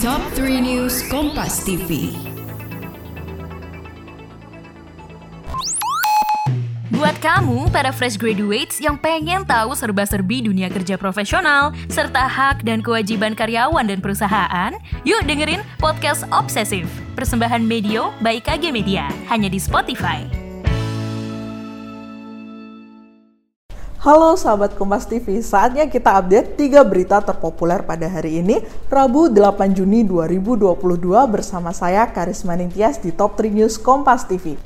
Top 3 News Kompas TV. Buat kamu, para fresh graduates yang pengen tahu serba-serbi dunia kerja profesional, serta hak dan kewajiban karyawan dan perusahaan, yuk dengerin Podcast Obsesif, persembahan Medio by KG Media, hanya di Spotify. Halo sahabat Kompas TV, saatnya kita update 3 berita terpopuler pada hari ini, Rabu 8 Juni 2022 bersama saya Karisma Ningtyas di Top 3 News Kompas TV.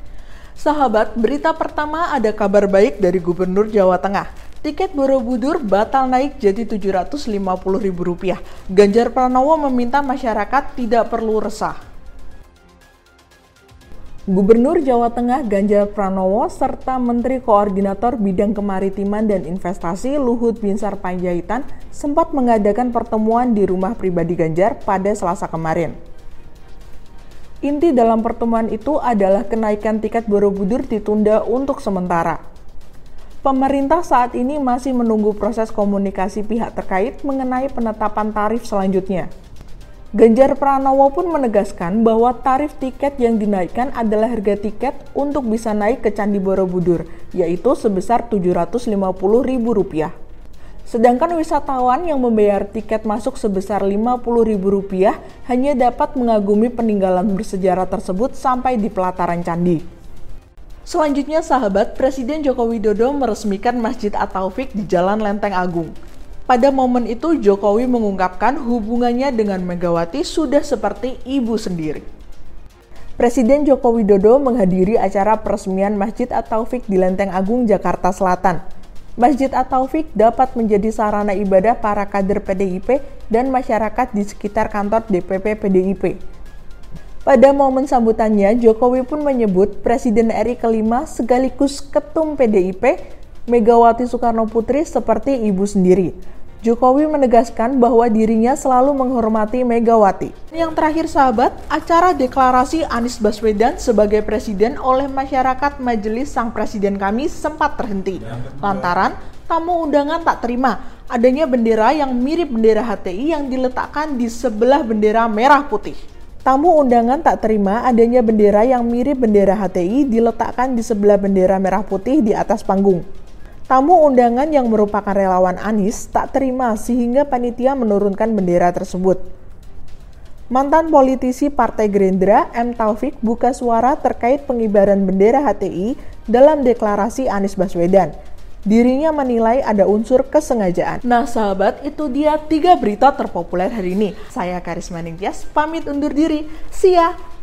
Sahabat, berita pertama ada kabar baik dari Gubernur Jawa Tengah. Tiket Borobudur batal naik jadi Rp750.000. Ganjar Pranowo meminta masyarakat tidak perlu resah. Gubernur Jawa Tengah Ganjar Pranowo serta Menteri Koordinator Bidang Kemaritiman dan Investasi Luhut Binsar Panjaitan sempat mengadakan pertemuan di rumah pribadi Ganjar pada Selasa kemarin. Inti dalam pertemuan itu adalah kenaikan tiket Borobudur ditunda untuk sementara. Pemerintah saat ini masih menunggu proses komunikasi pihak terkait mengenai penetapan tarif selanjutnya. Ganjar Pranowo pun menegaskan bahwa tarif tiket yang dinaikkan adalah harga tiket untuk bisa naik ke Candi Borobudur, yaitu sebesar Rp750.000. Sedangkan wisatawan yang membayar tiket masuk sebesar Rp50.000 hanya dapat mengagumi peninggalan bersejarah tersebut sampai di pelataran candi. Selanjutnya sahabat, Presiden Joko Widodo meresmikan Masjid At-Taufik di Jalan Lenteng Agung. Pada momen itu Jokowi mengungkapkan hubungannya dengan Megawati sudah seperti ibu sendiri. Presiden Joko Widodo menghadiri acara peresmian Masjid At-Taufik di Lenteng Agung, Jakarta Selatan. Masjid At-Taufik dapat menjadi sarana ibadah para kader PDIP dan masyarakat di sekitar kantor DPP PDIP. Pada momen sambutannya, Jokowi pun menyebut Presiden RI kelima sekaligus Ketum PDIP Megawati Soekarno Putri seperti ibu sendiri. Jokowi menegaskan bahwa dirinya selalu menghormati Megawati. Yang terakhir sahabat, acara deklarasi Anies Baswedan sebagai presiden oleh masyarakat Majelis Sang Presiden kami sempat terhenti. Lantaran tamu undangan tak terima adanya bendera yang mirip bendera HTI yang diletakkan di sebelah bendera merah putih. Tamu undangan tak terima adanya bendera yang mirip bendera HTI diletakkan di sebelah bendera merah putih di atas panggung. Tamu undangan yang merupakan relawan Anies tak terima sehingga panitia menurunkan bendera tersebut. Mantan politisi Partai Gerindra M. Taufik buka suara terkait pengibaran bendera HTI dalam deklarasi Anies Baswedan. Dirinya menilai ada unsur kesengajaan. Nah sahabat, itu dia tiga berita terpopuler hari ini. Saya Karisma Ningtyas, pamit undur diri. See ya!